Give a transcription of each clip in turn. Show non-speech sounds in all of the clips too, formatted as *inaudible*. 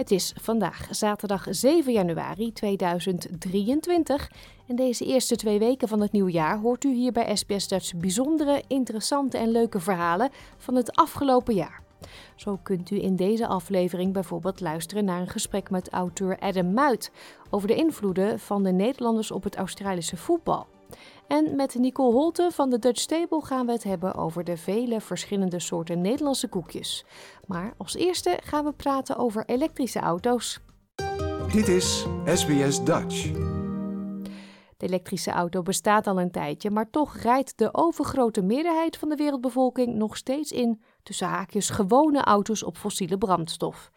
Het is vandaag zaterdag 7 januari 2023 en deze eerste twee weken van het nieuwjaar hoort u hier bij SBS Dutch bijzondere, interessante en leuke verhalen van het afgelopen jaar. Zo kunt u in deze aflevering bijvoorbeeld luisteren naar een gesprek met auteur Adam Muit over de invloeden van de Nederlanders op het Australische voetbal. En met Nicole Holte van de Dutch Table gaan we het hebben over de vele verschillende soorten Nederlandse koekjes. Maar als eerste gaan we praten over elektrische auto's. Dit is SBS Dutch. De elektrische auto bestaat al een tijdje, maar toch rijdt de overgrote meerderheid van de wereldbevolking nog steeds in, tussen haakjes, gewone auto's op fossiele brandstof.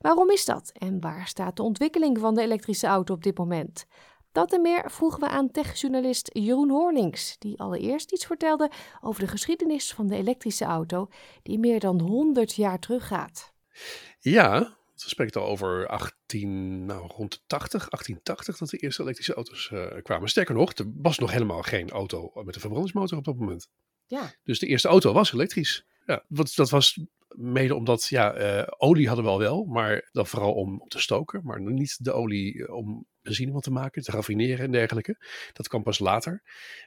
Waarom is dat en waar staat de ontwikkeling van de elektrische auto op dit moment? Dat en meer vroegen we aan techjournalist Jeroen Hoornings, die allereerst iets vertelde over de geschiedenis van de elektrische auto, die meer dan 100 jaar teruggaat. Ja, we spreken al over 18, nou, rond de 80, 1880 dat de eerste elektrische auto's uh, kwamen. Sterker nog, er was nog helemaal geen auto met een verbrandingsmotor op dat moment. Ja. Dus de eerste auto was elektrisch. Ja, wat, dat was mede omdat, ja, uh, olie hadden we al wel, maar dan vooral om, om te stoken, maar niet de olie om benzine van te maken, te raffineren en dergelijke. Dat kwam pas later.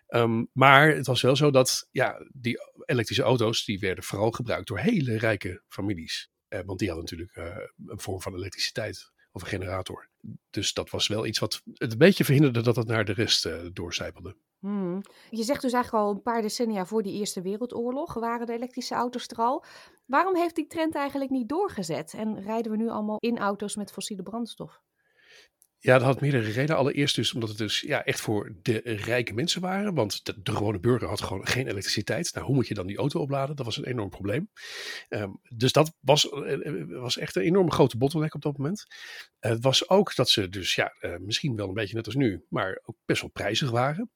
Um, maar het was wel zo dat ja, die elektrische auto's, die werden vooral gebruikt door hele rijke families. Uh, want die hadden natuurlijk uh, een vorm van elektriciteit of een generator. Dus dat was wel iets wat het een beetje verhinderde dat het naar de rest uh, doorcijpelde. Hmm. Je zegt dus eigenlijk al een paar decennia voor die Eerste Wereldoorlog waren de elektrische auto's er al. Waarom heeft die trend eigenlijk niet doorgezet en rijden we nu allemaal in auto's met fossiele brandstof? Ja, dat had meerdere redenen. Allereerst dus omdat het dus ja, echt voor de rijke mensen waren. Want de, gewone burger had gewoon geen elektriciteit. Nou, hoe moet je dan die auto opladen? Dat was een enorm probleem. Um, dus dat was, uh, was echt een enorme grote bottleneck op dat moment. Het was ook dat ze dus, ja, uh, misschien wel een beetje net als nu, maar ook best wel prijzig waren.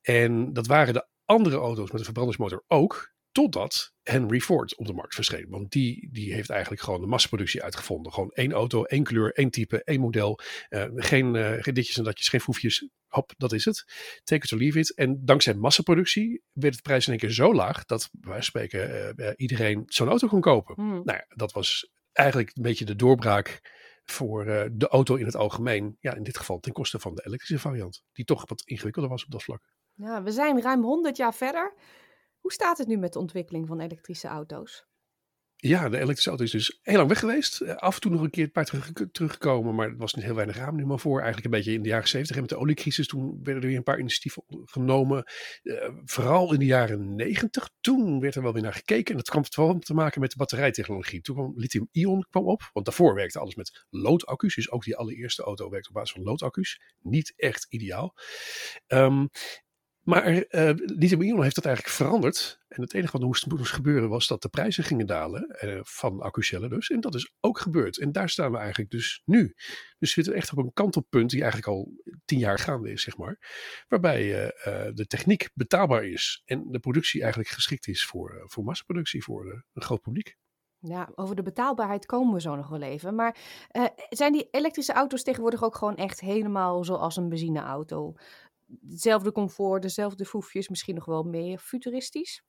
En dat waren de andere auto's met een verbrandingsmotor ook. Totdat Henry Ford op de markt verscheen. Want die, die heeft eigenlijk gewoon de massaproductie uitgevonden. Gewoon één auto, één kleur, één type, één model. Uh, geen, uh, geen ditjes en datjes, geen foefjes. Hop, dat is het. Take it or leave it. En dankzij massaproductie werd het prijs in één keer zo laag... dat wij spreken uh, iedereen zo'n auto kon kopen. Hmm. Nou ja, dat was eigenlijk een beetje de doorbraak voor de auto in het algemeen. Ja, in dit geval ten koste van de elektrische variant. Die toch wat ingewikkelder was op dat vlak. Ja, we zijn ruim 100 jaar verder... Hoe staat het nu met de ontwikkeling van elektrische auto's? Ja, de elektrische auto is dus heel lang weg geweest. Af en toe nog een keer een paar terug, teruggekomen, maar er was niet heel weinig raam nu maar voor. Eigenlijk een beetje in de jaren 70 en met de oliecrisis, toen werden er weer een paar initiatieven genomen. Uh, vooral in de jaren 90, toen werd er wel weer naar gekeken. En dat kwam vooral te maken met de batterijtechnologie. Toen kwam lithium-ion kwam op, want daarvoor werkte alles met loodaccu's. Dus ook die allereerste auto werkte op basis van loodaccu's. Niet echt ideaal. Um, maar uh, lithium-ion heeft dat eigenlijk veranderd. En het enige wat moest, moest gebeuren was dat de prijzen gingen dalen. Uh, van accucellen dus. En dat is ook gebeurd. En daar staan we eigenlijk dus nu. Dus we zitten echt op een kantelpunt die eigenlijk al tien jaar gaande is, zeg maar. Waarbij uh, de techniek betaalbaar is. En de productie eigenlijk geschikt is voor, voor massaproductie, voor een groot publiek. Ja, over de betaalbaarheid komen we zo nog wel even. Maar zijn die elektrische auto's tegenwoordig ook gewoon echt helemaal zoals een benzineauto? Hetzelfde comfort, dezelfde foefjes, misschien nog wel meer futuristisch?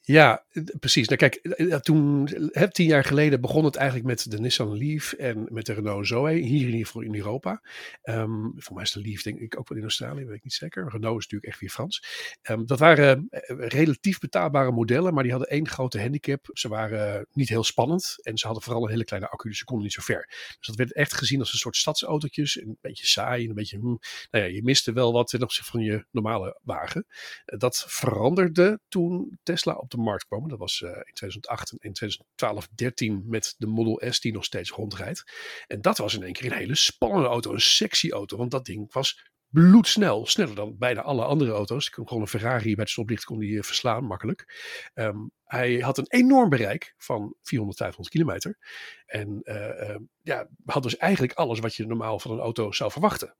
Ja, precies. Nou kijk, eh, eh, toen, heb tien jaar geleden begon het eigenlijk met de Nissan Leaf en met de Renault Zoe, hier in ieder geval in Europa. Um, voor mij is de Leaf denk ik ook wel in Australië, weet ik niet zeker. Renault is natuurlijk echt weer Frans. Um, dat waren eh, relatief betaalbare modellen, maar die hadden één grote handicap. Ze waren niet heel spannend en ze hadden vooral een hele kleine accu, dus ze konden niet zo ver. Dus dat werd echt gezien als een soort stadsautootjes, een beetje saai en een beetje, hm, nou ja, je miste wel wat ten opzichte van je normale wagen. Dat veranderde toen Tesla op de markt kwam. Dat was uh, in 2008 en in 2012, 13 met de Model S die nog steeds rondrijdt. En dat was in één keer een hele spannende auto, een sexy auto. Want dat ding was bloedsnel. Sneller dan bijna alle andere auto's. Ik kon gewoon een Ferrari bij het stoplicht kon die, uh, verslaan, makkelijk. Um, hij had een enorm bereik van 400, 500 kilometer. En uh, ja, had dus eigenlijk alles wat je normaal van een auto zou verwachten.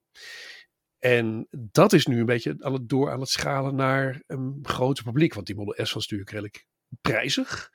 En dat is nu een beetje aan het door aan het schalen naar een groter publiek. Want die Model S was natuurlijk redelijk prijzig.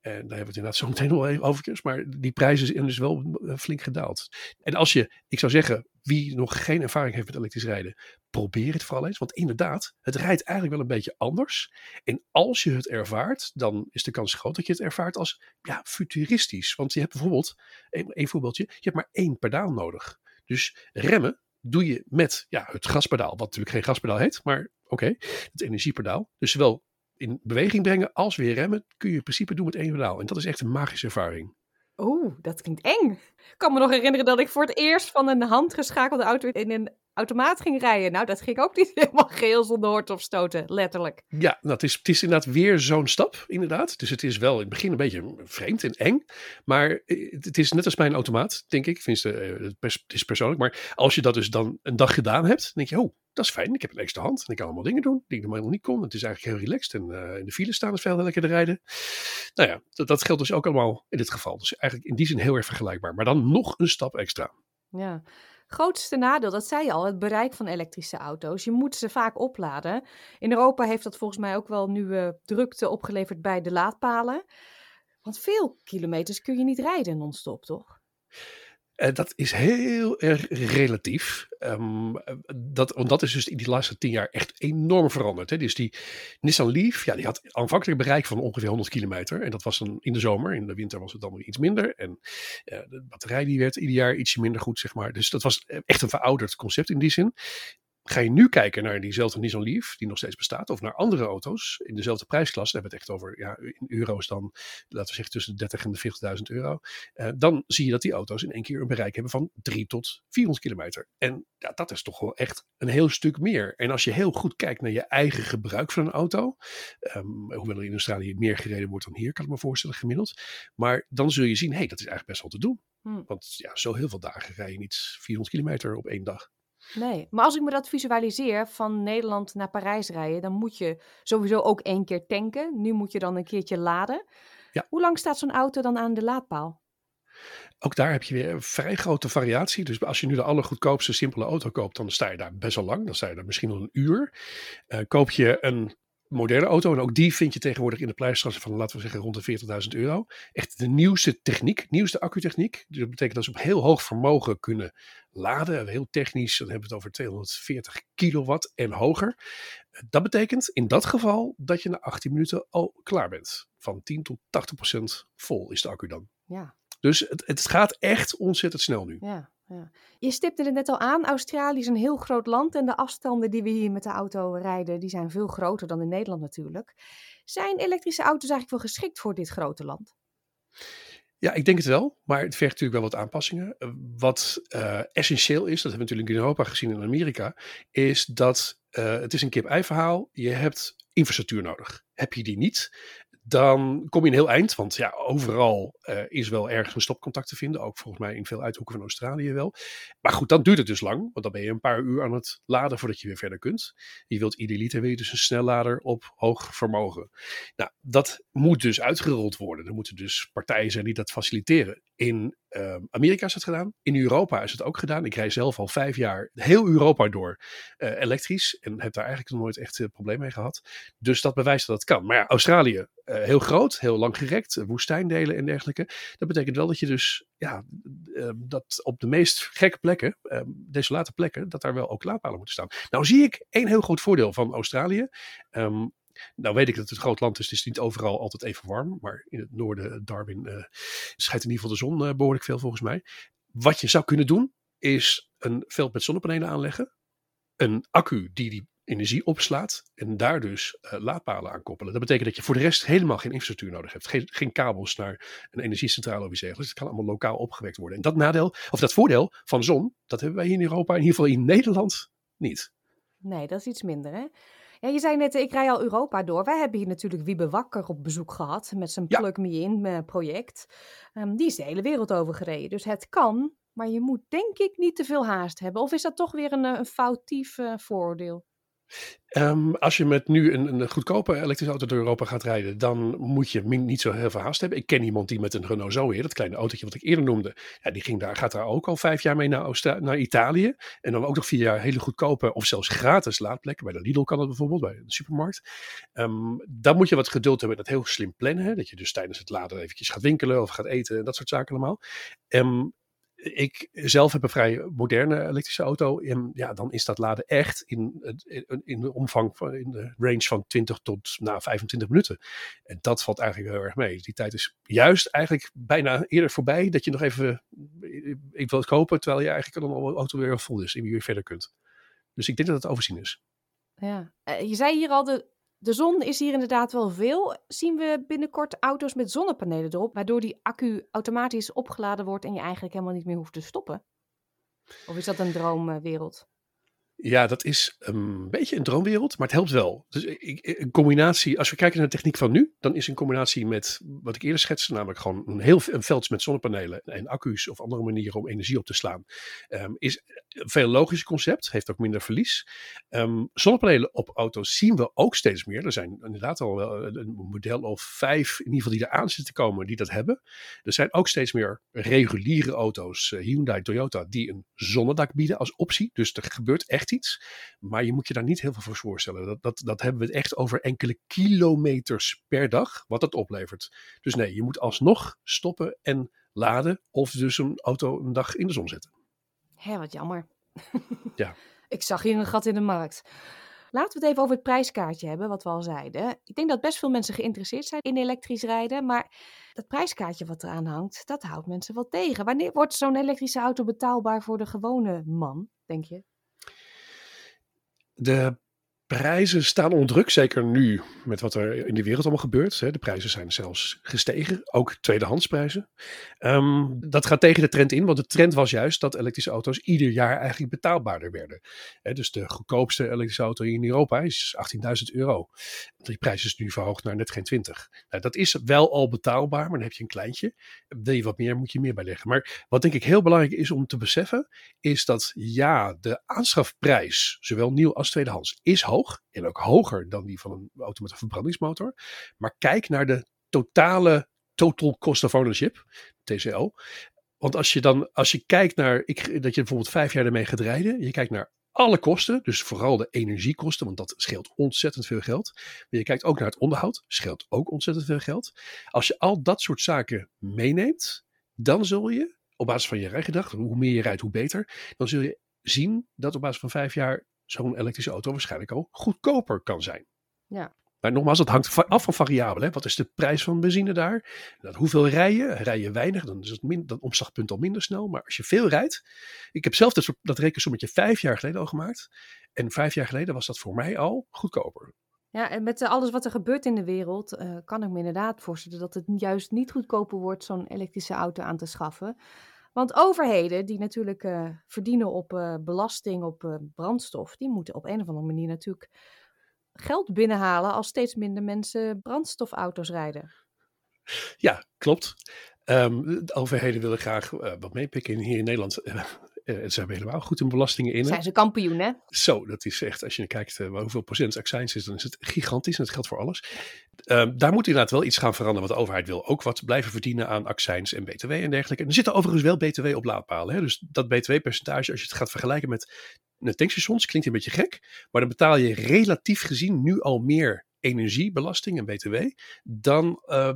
En daar hebben we het inderdaad zo meteen nog over. Maar die prijzen zijn dus wel eh, flink gedaald. En als je, ik zou zeggen, wie nog geen ervaring heeft met elektrisch rijden, probeer het vooral eens. Want inderdaad, het rijdt eigenlijk wel een beetje anders. En als je het ervaart, dan is de kans groot dat je het ervaart als ja, futuristisch. Want je hebt bijvoorbeeld, een, voorbeeldje, je hebt maar één pedaal nodig. Dus remmen doe je met ja, het gaspedaal, wat natuurlijk geen gaspedaal heet, maar oké, het energiepedaal. Dus zowel in beweging brengen als weer remmen kun je in principe doen met één pedaal. En dat is echt een magische ervaring. Oeh, dat klinkt eng. Ik kan me nog herinneren dat ik voor het eerst van een handgeschakelde auto in een automaat ging rijden. Nou, dat ging ook niet *laughs* helemaal geel zonder hoort of stoten, letterlijk. Ja, nou, het, is, het is inderdaad weer zo'n stap, inderdaad. Dus het is wel in het begin een beetje vreemd en eng. Maar eh, het is net als bij een automaat, denk ik. Tenminste, eh, het is persoonlijk. Maar als je dat dus dan een dag gedaan hebt, denk je, oh, dat is fijn. Ik heb een extra hand en ik kan allemaal dingen doen die ik normaal nog niet kon. Het is eigenlijk heel relaxed en uh, in de file staan is veel lekker te rijden. Nou ja, dat, dat geldt dus ook allemaal in dit geval. Dus eigenlijk in die zin heel erg vergelijkbaar. Maar dan nog een stap extra. Ja, Grootste nadeel, dat zei je al, het bereik van elektrische auto's. Je moet ze vaak opladen. In Europa heeft dat volgens mij ook wel nu drukte opgeleverd bij de laadpalen. Want veel kilometers kun je niet rijden non-stop, toch? Uh, dat is heel erg relatief. Um, dat, want dat is dus in die laatste tien jaar echt enorm veranderd. Hè. Dus die Nissan Leaf, ja, die had aanvankelijk bereik van ongeveer 100 kilometer. En dat was dan in de zomer. In de winter was het dan weer iets minder. En uh, de batterij die werd ieder jaar ietsje minder goed, zeg maar. Dus dat was echt een verouderd concept in die zin. Ga je nu kijken naar diezelfde Nissan Leaf, die nog steeds bestaat, of naar andere auto's in dezelfde prijsklasse, dan hebben we het echt over, ja, in euro's dan, laten we zeggen tussen de 30 en de 40.000 euro, uh, dan zie je dat die auto's in één keer een bereik hebben van 3 tot 400 kilometer. En ja, dat is toch wel echt een heel stuk meer. En als je heel goed kijkt naar je eigen gebruik van een auto, um, hoewel er in Australië meer gereden wordt dan hier, kan ik me voorstellen, gemiddeld, maar dan zul je zien, hé, hey, dat is eigenlijk best wel te doen. Hmm. Want ja, zo heel veel dagen rij je niet 400 kilometer op één dag. Nee, maar als ik me dat visualiseer van Nederland naar Parijs rijden, dan moet je sowieso ook één keer tanken. Nu moet je dan een keertje laden. Ja. Hoe lang staat zo'n auto dan aan de laadpaal? Ook daar heb je weer een vrij grote variatie. Dus als je nu de allergoedkoopste simpele auto koopt, dan sta je daar best wel lang. Dan sta je daar misschien wel een uur. Uh, koop je een moderne auto. En ook die vind je tegenwoordig in de prijsklasse van, laten we zeggen, rond de 40.000 euro. Echt de nieuwste techniek, nieuwste accutechniek. Dus dat betekent dat ze op heel hoog vermogen kunnen laden. Heel technisch, dan hebben we het over 240 kilowatt en hoger. Dat betekent in dat geval dat je na 18 minuten al klaar bent. Van 10 tot 80 procent vol is de accu dan. Ja. Dus het, het gaat echt ontzettend snel nu. Ja. Ja. Je stipte het net al aan, Australië is een heel groot land en de afstanden die we hier met de auto rijden, die zijn veel groter dan in Nederland natuurlijk. Zijn elektrische auto's eigenlijk wel geschikt voor dit grote land? Ja, ik denk het wel, maar het vergt natuurlijk wel wat aanpassingen. Eh, wat uh, essentieel is, dat hebben we natuurlijk in Europa gezien en in Amerika, is dat uh, het is een kip-ei verhaal. Je hebt infrastructuur nodig. Heb je die niet, dan kom je een heel eind. Want ja, overal uh, is wel ergens een stopcontact te vinden. Ook volgens mij in veel uithoeken van Australië wel. Maar goed, dan duurt het dus lang. Want dan ben je een paar uur aan het laden voordat je weer verder kunt. Je wilt idealiter wil je dus een snellader op hoog vermogen. Nou, dat moet dus uitgerold worden. Er moeten dus partijen zijn die dat faciliteren. In uh, Amerika is het gedaan. In Europa is het ook gedaan. Ik rij zelf al vijf jaar heel Europa door uh, elektrisch. En heb daar eigenlijk nog nooit echt uh, probleem mee gehad. Dus dat bewijst dat het kan. Maar ja, Australië, uh, heel groot, heel lang gerekt. woestijndelen en dergelijke. Dat betekent wel dat je dus, ja, ehm, dat op de meest gekke plekken, ehm, desolate plekken, dat daar wel ook laadpalen moeten staan. Nou zie ik één heel groot voordeel van Australië. Nou weet ik dat het groot land is, dus het is niet overal altijd even warm. Maar in het noorden, Darwin, uh, schijnt in ieder geval de zon behoorlijk veel volgens mij. Wat je zou kunnen doen, is een veld met zonnepanelen aanleggen. Een accu die die energie opslaat en daar dus laadpalen aan koppelen. Dat betekent dat je voor de rest helemaal geen infrastructuur nodig hebt. Geen, geen kabels naar een energiecentrale of iets dergelijks. Het kan allemaal lokaal opgewekt worden. En dat nadeel, of dat voordeel van zon, dat hebben wij hier in Europa, in ieder geval in Nederland, niet. Nee, dat is iets minder hè? Ja, je zei net, ik rij al Europa door. Wij hebben hier natuurlijk Wiebe Wakker op bezoek gehad met zijn Plug Me In eh, project. Um, die is de hele wereld over gereden. Dus het kan, maar je moet denk ik niet te veel haast hebben. Of is dat toch weer een, eh, een foutief uh, vooroordeel? Um, als je met nu een, een, goedkope elektrische auto door Europa gaat rijden, dan moet je niet zo heel veel haast hebben. Ik ken iemand die met een Renault Zoe, dat kleine autootje wat ik eerder noemde, ja, die ging daar, gaat daar ook al vijf jaar mee naar, naar Italië. En dan ook nog vier jaar hele goedkope of zelfs gratis laadplekken. Bij de Lidl kan dat bijvoorbeeld, bij een supermarkt. Um, dan moet je wat geduld hebben met dat heel slim plannen. Hè? Dat je dus tijdens het laden eventjes gaat winkelen of gaat eten en dat soort zaken allemaal. Um, ik zelf heb een vrij moderne elektrische auto. En ja, dan is dat laden echt in, in, in de omvang van in de range van 20 tot nou, 25 minuten. En dat valt eigenlijk heel erg mee. Die tijd is juist eigenlijk bijna eerder voorbij dat je nog even ik wil het kopen, terwijl je eigenlijk al auto weer vol is en je weer verder kunt. Dus ik denk dat het overzien is. Ja, eh, je zei hier al de de zon is hier inderdaad wel veel. Zien we binnenkort auto's met zonnepanelen erop, waardoor die accu automatisch opgeladen wordt en je eigenlijk helemaal niet meer hoeft te stoppen? Of is dat een droomwereld? Ja, dat is een beetje een droomwereld, maar het helpt wel. Dus een combinatie, als we kijken naar de techniek van nu, dan is een combinatie met wat ik eerder schetste, namelijk gewoon een heel een veld met zonnepanelen en accu's of andere manieren om energie op te slaan, um, is een veel logischer concept, heeft ook minder verlies. Um, zonnepanelen op auto's zien we ook steeds meer. Er zijn inderdaad al wel een model of vijf, in ieder geval die er aan zitten komen, die dat hebben. Er zijn ook steeds meer reguliere auto's, uh, Hyundai, Toyota, die een zonnedak bieden als optie. Dus er gebeurt echt iets. Maar je moet je daar niet heel veel voor voorstellen. Dat, dat, dat hebben we het echt over enkele kilometers per dag, wat dat oplevert. Dus nee, je moet alsnog stoppen en laden. Of dus een auto een dag in de zon zetten. Hé, wat jammer. Ja. *laughs* Ik zag hier een gat in de markt. Laten we het even over het prijskaartje hebben, wat we al zeiden. Ik denk dat best veel mensen geïnteresseerd zijn in elektrisch rijden, maar dat prijskaartje wat eraan hangt, dat houdt mensen wel tegen. Wanneer wordt zo'n elektrische auto betaalbaar voor de gewone man, denk je? De prijzen staan onder druk, zeker nu met wat er in de wereld allemaal gebeurt. De prijzen zijn zelfs gestegen, ook tweedehandsprijzen. Um, dat gaat tegen de trend in, want de trend was juist dat elektrische auto's ieder jaar eigenlijk betaalbaarder werden. dus de goedkoopste elektrische auto in Europa is 18.000 euro. Die prijs is nu verhoogd naar net geen 20. Nou, dat is wel al betaalbaar, maar dan heb je een kleintje. Wil je wat meer, moet je meer bijleggen. Maar wat denk ik heel belangrijk is om te beseffen, is dat ja, de aanschafprijs, zowel nieuw als tweedehands, is hoog en ook hoger dan die van een auto met een verbrandingsmotor. Maar kijk naar de totale total cost of ownership, TCO. Want als je dan, als je kijkt naar, ik, dat je bijvoorbeeld vijf jaar ermee gaat rijden, je kijkt naar alle kosten, dus vooral de energiekosten, want dat scheelt ontzettend veel geld. Maar je kijkt ook naar het onderhoud, scheelt ook ontzettend veel geld. Als je al dat soort zaken meeneemt, dan zul je, op basis van je rijgedrag, hoe meer je rijdt, hoe beter, dan zul je zien dat op basis van vijf jaar zo'n elektrische auto waarschijnlijk al goedkoper kan zijn. Ja. Maar nogmaals, dat hangt af van variabelen. Wat is de prijs van benzine daar? Dat, hoeveel rij je? Rij je weinig, dan is het min, omslagpunt al minder snel. Maar als je veel rijdt. Ik heb zelf dat, dat rekensommetje vijf jaar geleden al gemaakt. En vijf jaar geleden was dat voor mij al goedkoper. Ja, en met alles wat er gebeurt in de wereld, uh, kan ik me inderdaad voorstellen dat het juist niet goedkoper wordt zo'n elektrische auto aan te schaffen. Want overheden die natuurlijk uh, verdienen op uh, belasting op uh, brandstof, die moeten op een of andere manier natuurlijk geld binnenhalen als steeds minder mensen brandstofauto's rijden. Ja, klopt. Um, de overheden willen graag wat meepikken hier in Nederland. *laughs* Uh, ze hebben helemaal goed in belastingen in. Zijn ze kampioen, hè? Zo, dat is echt, als je kijkt uh, hoeveel procent accijns is, dan is het gigantisch en dat geldt voor alles. Uh, daar moet inderdaad wel iets gaan veranderen, want de overheid wil ook wat blijven verdienen aan accijns en btw en dergelijke. En er zitten overigens wel btw op laadpalen. Hè? Dus dat btw-percentage, als je het gaat vergelijken met de tankstations, klinkt een beetje gek, maar dan betaal je relatief gezien nu al meer energiebelasting en btw dan uh,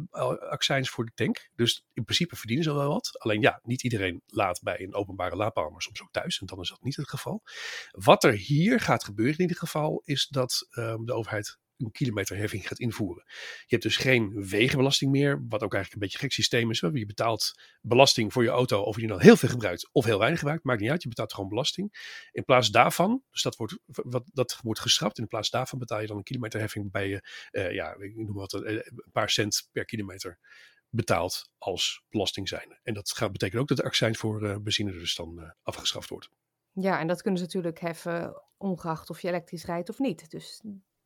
accijns voor de tank. Dus in principe verdienen ze wel wat. Alleen ja, niet iedereen laat bij een openbare laadpaal, maar soms ook thuis. En dan is dat niet het geval. Wat er hier gaat gebeuren in ieder geval, is dat um, de overheid een kilometerheffing gaat invoeren. Je hebt dus geen wegenbelasting meer, wat ook eigenlijk een beetje gek systeem is. Je betaalt belasting voor je auto of je dan heel veel gebruikt of heel weinig gebruikt, maakt niet uit. Je betaalt gewoon belasting. In plaats daarvan, dus dat wordt, wat, dat wordt geschrapt, in plaats daarvan betaal je dan een kilometerheffing bij je, uh, ja, ik noem wat, een paar cent per kilometer betaald als belasting zijn. En dat gaat, betekent ook dat de accijns voor uh, benzine dus dan afgeschaft wordt. Ja, en dat kunnen ze natuurlijk heffen, ongeacht of je elektrisch rijdt of niet. Dus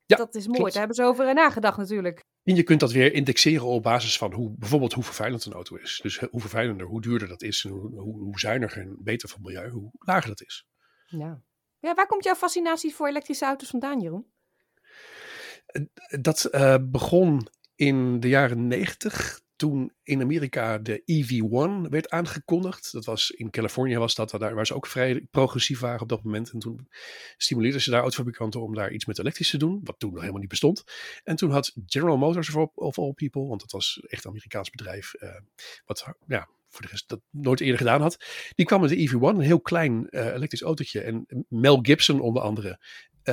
ja, dat is mooi. Klopt. Daar hebben ze over nagedacht natuurlijk. En je kunt dat weer indexeren op basis van hoe, bijvoorbeeld hoe vervuilend een auto is. Dus hoe vervuilender, hoe duurder dat is, en hoe, hoe, hoe zuiniger en beter voor het milieu, hoe lager dat is. Ja. ja, waar komt jouw fascinatie voor elektrische auto's vandaan, Jeroen? Dat uh, begon in de jaren negentig toen in Amerika de EV1 werd aangekondigd. Dat was in Californië was dat, daar waar ze ook vrij progressief waren op dat moment. En toen stimuleerden ze daar autofabrikanten om daar iets met elektrisch te doen, wat toen nog helemaal niet bestond. En toen had General Motors of, all people, want dat was echt een Amerikaans bedrijf, uh, wat ja, voor de rest dat nooit eerder gedaan had. Die kwam met de EV1, een heel klein uh, elektrisch autootje. En Mel Gibson onder andere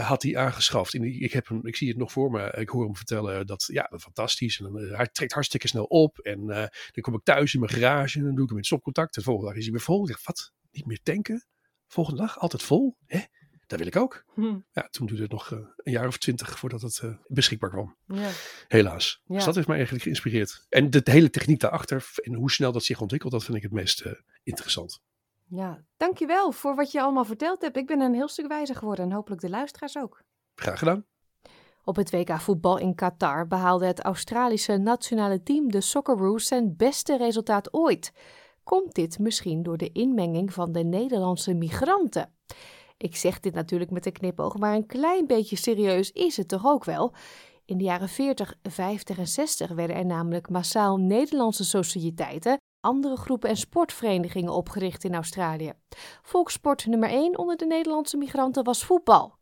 had hij aangeschaft. En ik, heb hem, ik zie het nog voor me. Ik hoor hem vertellen dat, ja, fantastisch. En uh, hij trekt hartstikke snel op. En uh, dan kom ik thuis in mijn garage en dan doe ik hem in stopcontact. En de volgende dag is hij weer vol. Ik zeg, wat? Niet meer tanken? Volgende dag altijd vol? Hè? Dat wil ik ook. Hm. Ja, toen duurde het nog een jaar of twintig voordat het beschikbaar kwam. Ja. Helaas. Ja. Dus dat heeft mij eigenlijk geïnspireerd. En de, de, hele techniek daarachter en hoe snel dat zich ontwikkelt, dat vind ik het meest interessant. Ja, dankjewel voor wat je allemaal verteld hebt. Ik ben een heel stuk wijzer geworden en hopelijk de luisteraars ook. Graag gedaan. Op het WK voetbal in Qatar behaalde het Australische nationale team de Socceroos zijn beste resultaat ooit. Komt dit misschien door de inmenging van de Nederlandse migranten? Ik zeg dit natuurlijk met een knipoog, maar een klein beetje serieus is het toch ook wel. In de jaren 40, 50 en 60 werden er namelijk massaal Nederlandse sociëteiten andere groepen en sportverenigingen opgericht in Australië. Volkssport nummer 1 onder de Nederlandse migranten was voetbal.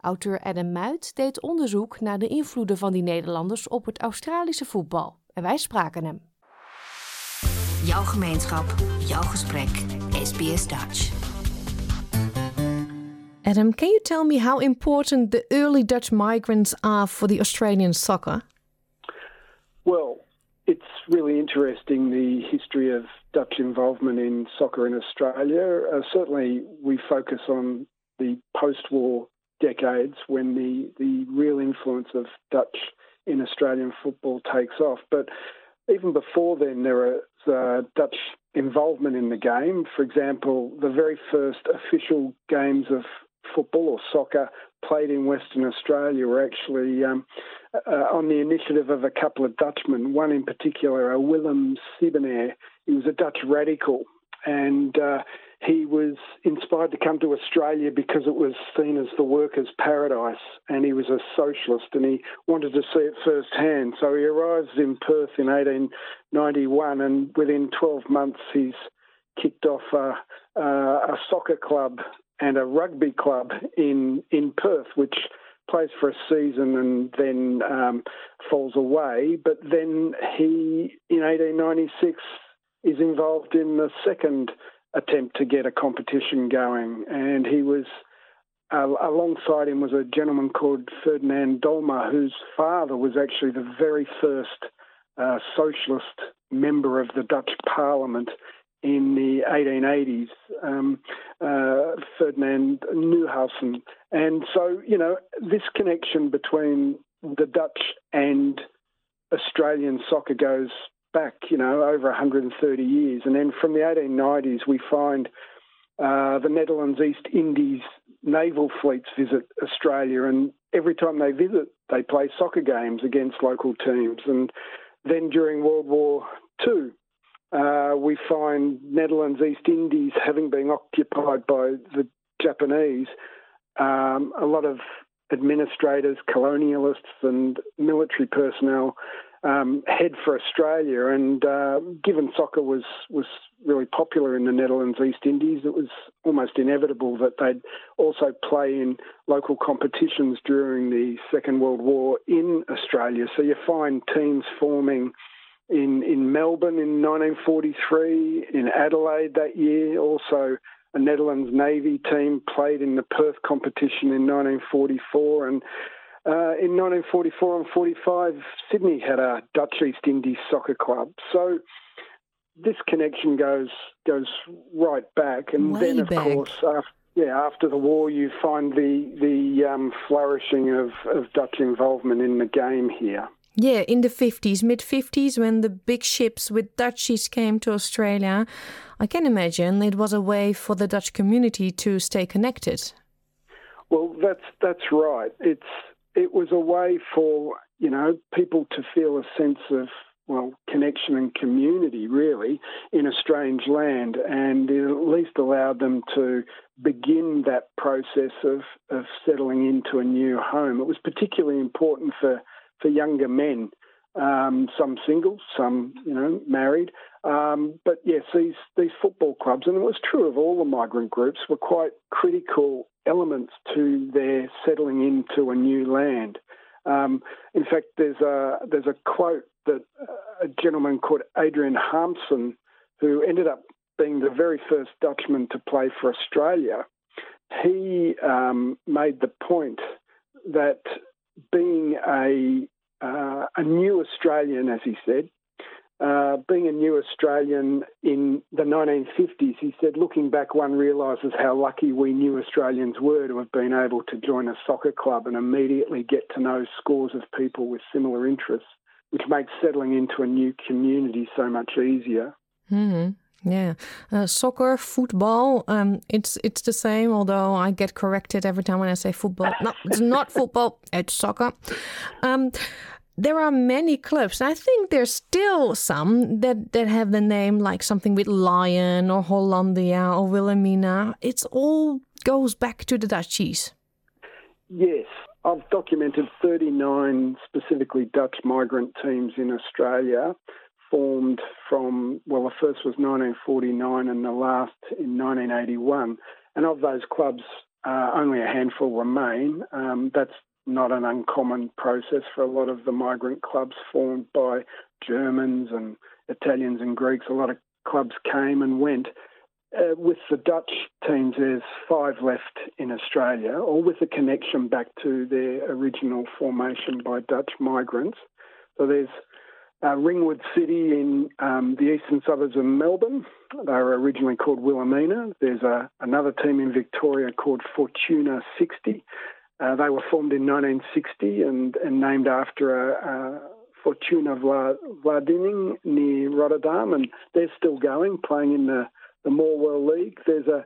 Auteur Adam Muit deed onderzoek naar de invloeden van die Nederlanders op het Australische voetbal. En wij spraken hem. Jouw gemeenschap, jouw gesprek, SBS Dutch. Adam, can you tell me how important the early Dutch migrants are for the Australian soccer? Well, it's really interesting the history of Dutch involvement in soccer in Australia. Uh, certainly, we focus on the post-war decades when the the real influence of Dutch in Australian football takes off. But even before then, there is uh, Dutch involvement in the game. For example, the very first official games of football or soccer played in Western Australia were actually um, uh, on the initiative of a couple of Dutchmen, one in particular, a Willem Siebenair. He was a Dutch radical and uh, he was inspired to come to Australia because it was seen as the workers' paradise, and he was a socialist, and he wanted to see it firsthand. So he arrives in Perth in 1891, and within 12 months, he's kicked off a, a soccer club and a rugby club in in Perth, which plays for a season and then um, falls away. But then he, in 1896, is involved in the second attempt to get a competition going, and he was. Uh, alongside him was a gentleman called Ferdinand Dolma, whose father was actually the very first uh, socialist member of the Dutch Parliament in the 1880s, um, uh, Ferdinand Newhausen. And so, you know, this connection between the Dutch and Australian soccer goes back, you know, over 130 years. And then from the 1890s, we find uh, the Netherlands East Indies naval fleets visit Australia, and every time they visit, they play soccer games against local teams. And then during World War II, uh, we find Netherlands East Indies having been occupied by the Japanese. Um, a lot of administrators, colonialists, and military personnel um, head for Australia. And uh, given soccer was was really popular in the Netherlands East Indies, it was almost inevitable that they'd also play in local competitions during the Second World War in Australia. So you find teams forming in, in Melbourne in 1943, in Adelaide that year. Also, a Netherlands Navy team played in the Perth competition in 1944. And Uh, in 1944 and 45, Sydney had a Dutch East Indies soccer club. So this connection goes goes right back, and Way then of back. course, after, yeah, after the war, you find the the um, flourishing of, of Dutch involvement in the game here. Yeah, in the 50s, mid 50s, when the big ships with Dutchies came to Australia, I can imagine it was a way for the Dutch community to stay connected. Well, that's that's right. It's it was a way for you know people to feel a sense of well connection and community really in a strange land, and it at least allowed them to begin that process of of settling into a new home. It was particularly important for for younger men. Um, some single, some you know married, um, but yes, these these football clubs, and it was true of all the migrant groups, were quite critical elements to their settling into a new land. Um, in fact, there's a there's a quote that a gentleman called Adrian Harmson, who ended up being the very first Dutchman to play for Australia, he um, made the point that being a uh, a new Australian, as he said, uh, being a new Australian in the 1950s, he said, looking back, one realises how lucky we new Australians were to have been able to join a soccer club and immediately get to know scores of people with similar interests, which makes settling into a new community so much easier. hmm Yeah, uh, soccer, football. Um, it's it's the same. Although I get corrected every time when I say football. No, it's not *laughs* football. It's soccer. Um, there are many clubs. I think there's still some that that have the name like something with Lion or Hollandia or Wilhelmina. It's all goes back to the Dutchies. Yes, I've documented 39 specifically Dutch migrant teams in Australia, formed from, well, the first was 1949 and the last in 1981. And of those clubs, uh, only a handful remain. Um, that's not an uncommon process for a lot of the migrant clubs formed by Germans and Italians and Greeks. A lot of clubs came and went. Uh, with the Dutch teams, there's five left in Australia, all with a connection back to their original formation by Dutch migrants. So there's uh, Ringwood City in um, the eastern suburbs of Melbourne. They were originally called Wilhelmina. There's a, another team in Victoria called Fortuna 60. Uh, they were formed in 1960 and, and named after a, a Fortuna Vla- Vlaardingen near Rotterdam, and they're still going, playing in the, the Morwell League. There's a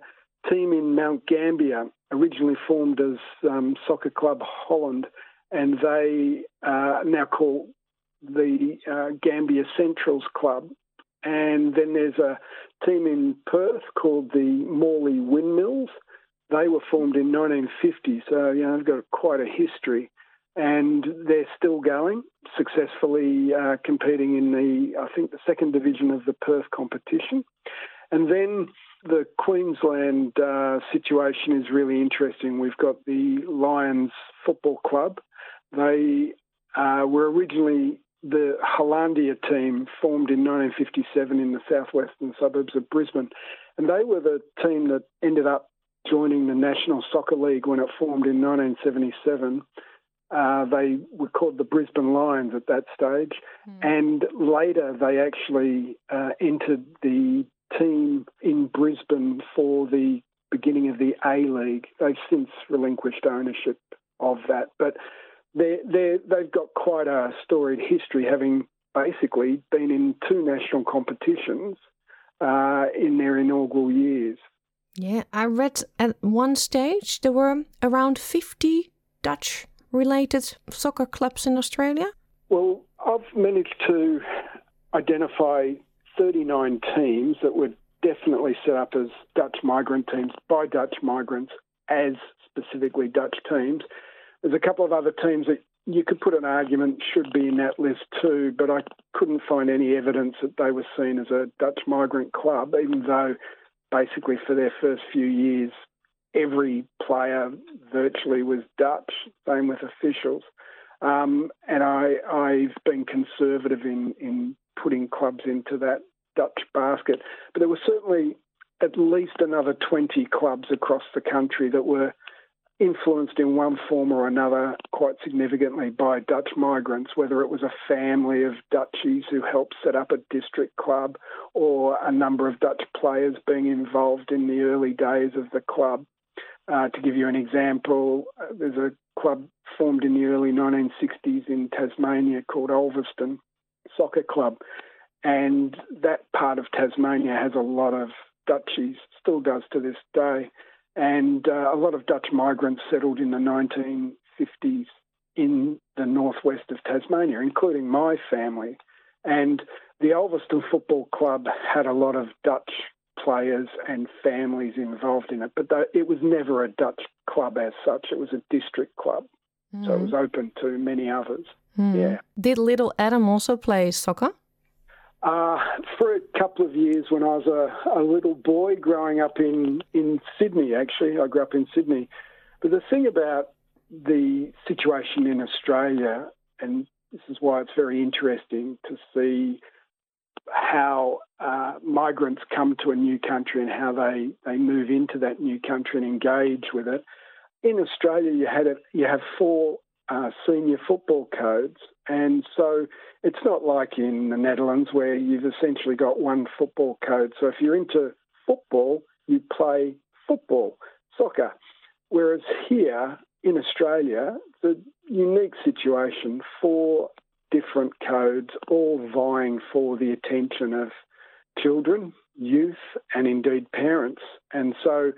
team in Mount Gambier, originally formed as um, Soccer Club Holland, and they uh, now call the uh, Gambia Centrals Club. And then there's a team in Perth called the Morley Windmills. They were formed in 1950, so you know they've got quite a history, and they're still going successfully, uh, competing in the I think the second division of the Perth competition, and then the Queensland uh, situation is really interesting. We've got the Lions Football Club. They uh, were originally the Hollandia team formed in 1957 in the southwestern suburbs of Brisbane, and they were the team that ended up joining the National Soccer League when it formed in 1977. Uh, they were called the Brisbane Lions at that stage, and later they actually uh, entered the team in Brisbane for the beginning of the A League. They've since relinquished ownership of that, but they they they've got quite a storied history, having basically been in two national competitions uh, in their inaugural years. Yeah, I read at one stage there were around 50 Dutch related soccer clubs in Australia. Well, I've managed to identify 39 teams that were definitely set up as Dutch migrant teams by Dutch migrants as specifically Dutch teams. There's a couple of other teams that you could put an argument should be in that list too, but I couldn't find any evidence that they were seen as a Dutch migrant club, even though basically for their first few years every player virtually was Dutch, same with officials. Um, and I, I've been conservative in, in putting clubs into that Dutch basket. But there were certainly at least another 20 clubs across the country that were influenced in one form or another quite significantly by Dutch migrants, whether it was a family of Dutchies who helped set up a district club or a number of Dutch players being involved in the early days of the club. Uh, to give you an example, uh, there's a club formed in the early 1960s in Tasmania called Ulverston Soccer Club. And that part of Tasmania has a lot of Dutchies, still does to this day. And uh, a lot of Dutch migrants settled in the 1950s in the northwest of Tasmania, including my family. And the Ulverston Football Club had a lot of Dutch players and families involved in it, but it was never a Dutch club as such. It was a district club, mm. so it was open to many others. Mm. Yeah. Did little Adam also play soccer? Uh, for a couple of years when I was a, a, little boy growing up in, in Sydney, actually. I grew up in Sydney. But the thing about the situation in Australia, and this is why it's very interesting to see how uh, migrants come to a new country and how they, they move into that new country and engage with it. In Australia, you had a, you have four uh, senior football codes, and so it's not like in the Netherlands where you've essentially got one football code. So if you're into football, you play football, soccer. Whereas here in Australia, the unique situation for different codes, all vying for the attention of children, youth, and indeed parents. And so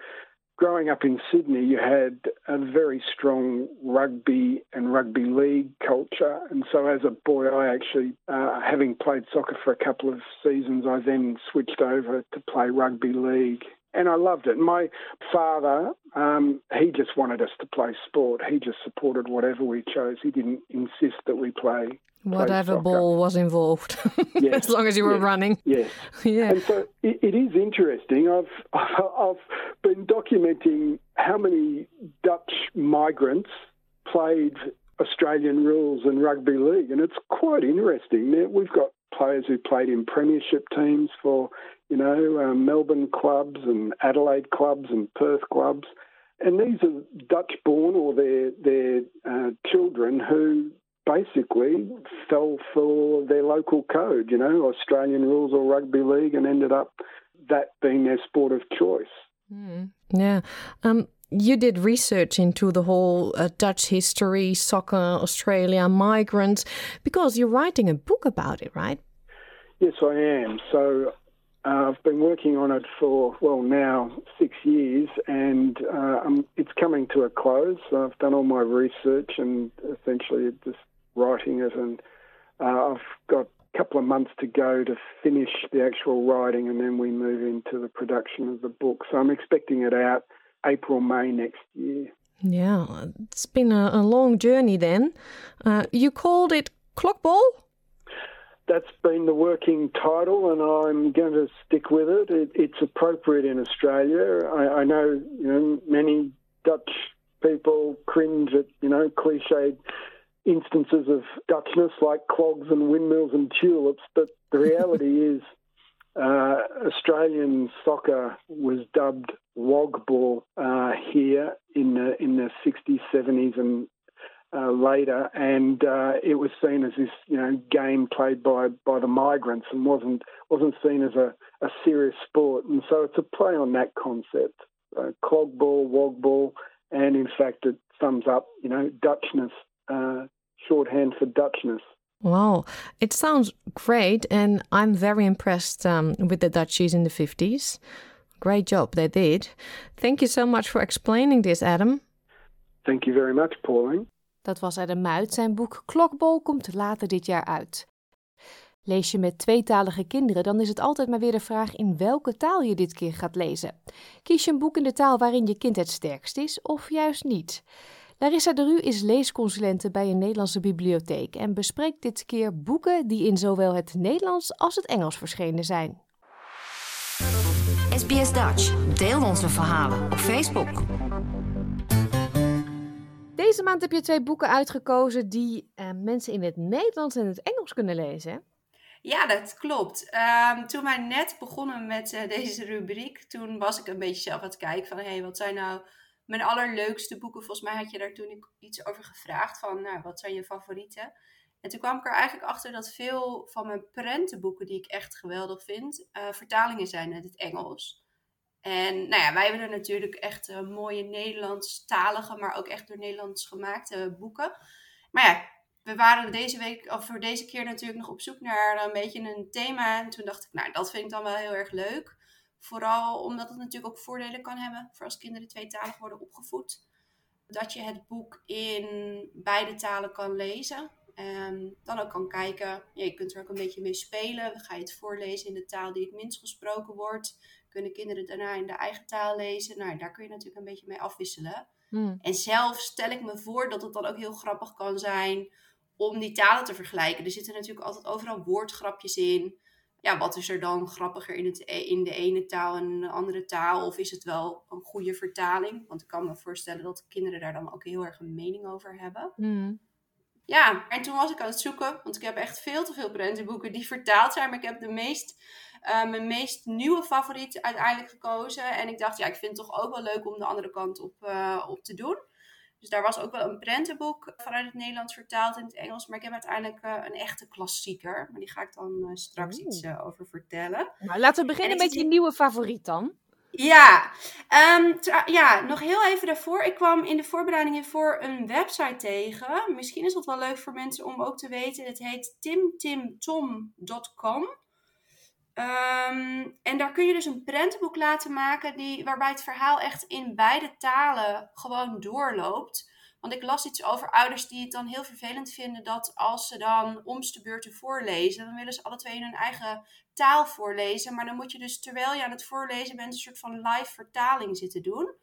growing up in Sydney, you had a very strong rugby and rugby league culture. And so, as a boy, I actually, uh, having played soccer for a couple of seasons, I then switched over to play rugby league. And I loved it. My father, um, he just wanted us to play sport. He just supported whatever we chose. He didn't insist that we play Whatever ball was involved, *laughs* yes. as long as you were yes. running. Yes. *laughs* yeah. And so it, it is interesting. I've *laughs* I've been documenting how many Dutch migrants played Australian rules and rugby league, and it's quite interesting. We've got players who played in premiership teams for, you know, um, Melbourne clubs and Adelaide clubs and Perth clubs. And these are Dutch born or their their uh, children who basically fell for their local code, you know, Australian rules or rugby league, and ended up that being their sport of choice. Mm. Yeah. Um, you did research into the whole uh, Dutch history, soccer, Australia, migrants, because you're writing a book about it, right? Yes, I am. So uh, I've been working on it for, well, now six years, and uh, it's coming to a close. I've done all my research and essentially just writing it, and uh, I've got a couple of months to go to finish the actual writing, and then we move into the production of the book. So I'm expecting it out April, May next year. Yeah, it's been a, a long journey then. Uh, you called it Clockball? That's been the working title, and I'm going to stick with it. it it's appropriate in Australia. I, I know, you know, many Dutch people cringe at, you know, cliched instances of Dutchness like clogs and windmills and tulips, but the reality *laughs* is uh, Australian soccer was dubbed wogball uh, here in the in the 60s, 70s, and uh, later, and uh, it was seen as this you know game played by by the migrants and wasn't wasn't seen as a, a serious sport. And so it's a play on that concept, uh, clogball, wogball, and in fact it sums up you know Dutchness uh, shorthand for Dutchness. Wow, it sounds great, and I'm very impressed um, with the Dutchies in the 50s. Great job they did. Thank you so much for explaining this, Adam. Thank you very much, Pauline. Dat was Adam Muit. Zijn boek Klokbol komt later dit jaar uit. Lees je met tweetalige kinderen, dan is het altijd maar weer de vraag in welke taal je dit keer gaat lezen. Kies je een boek in de taal waarin je kind het sterkst is, of juist niet? Larissa de Ru is leesconsulente bij een Nederlandse bibliotheek en bespreekt dit keer boeken die in zowel het Nederlands als het Engels verschenen zijn. SBS Dutch. Deel onze verhalen op Facebook. Deze maand heb je twee boeken uitgekozen die uh, mensen in het Nederlands en het Engels kunnen lezen. Ja, dat klopt. Um, toen wij net begonnen met uh, deze rubriek, toen was ik een beetje zelf aan het kijken van, hé, hey, wat zijn nou mijn allerleukste boeken. Volgens mij had je daar toen iets over gevraagd van, nou, wat zijn je favorieten? En toen kwam ik er eigenlijk achter dat veel van mijn prentenboeken, die ik echt geweldig vind, uh, vertalingen zijn uit het Engels. En nou ja, wij hebben er natuurlijk echt uh, mooie Nederlandstalige, maar ook echt door Nederlands gemaakte boeken. Maar ja, we waren deze week, of voor deze keer natuurlijk nog op zoek naar een beetje een thema. En toen dacht ik, nou, dat vind ik dan wel heel erg leuk. Vooral omdat het natuurlijk ook voordelen kan hebben voor als kinderen tweetalig worden opgevoed. Dat je het boek in beide talen kan lezen. En dan ook kan kijken, je kunt er ook een beetje mee spelen. Ga je het voorlezen in de taal die het minst gesproken wordt? Kunnen kinderen daarna in de eigen taal lezen? Nou, daar kun je natuurlijk een beetje mee afwisselen. Hmm. En zelf stel ik me voor dat het dan ook heel grappig kan zijn om die talen te vergelijken. Er zitten natuurlijk altijd overal woordgrapjes in. Ja, wat is er dan grappiger in, het, e-, in de ene taal en in de andere taal? Of is het wel een goede vertaling? Want ik kan me voorstellen dat kinderen daar dan ook heel erg een mening over hebben. Hmm. Ja, en toen was ik aan het zoeken, want ik heb echt veel te veel prentenboeken die vertaald zijn. Maar ik heb de meest, uh, mijn meest nieuwe favoriet uiteindelijk gekozen. En ik dacht, ja, ik vind het toch ook wel leuk om de andere kant op, uh, op te doen. Dus daar was ook wel een prentenboek vanuit het Nederlands vertaald in het Engels. Maar ik heb uiteindelijk uh, een echte klassieker. Maar die ga ik dan straks iets over vertellen. Nou, laten we beginnen met je nieuwe favoriet dan. Ja, um, ja, nog heel even daarvoor. Ik kwam in de voorbereiding hiervoor een website tegen. Misschien is dat wel leuk voor mensen om ook te weten. Het heet timtimtom.com. Um, ehm, en daar kun je dus een prentenboek laten maken die, waarbij het verhaal echt in beide talen gewoon doorloopt. Want ik las iets over ouders die het dan heel vervelend vinden dat als ze dan omste beurten voorlezen, dan willen ze alle twee in hun eigen taal voorlezen. Maar dan moet je dus terwijl je aan het voorlezen bent, een soort van live vertaling zitten doen.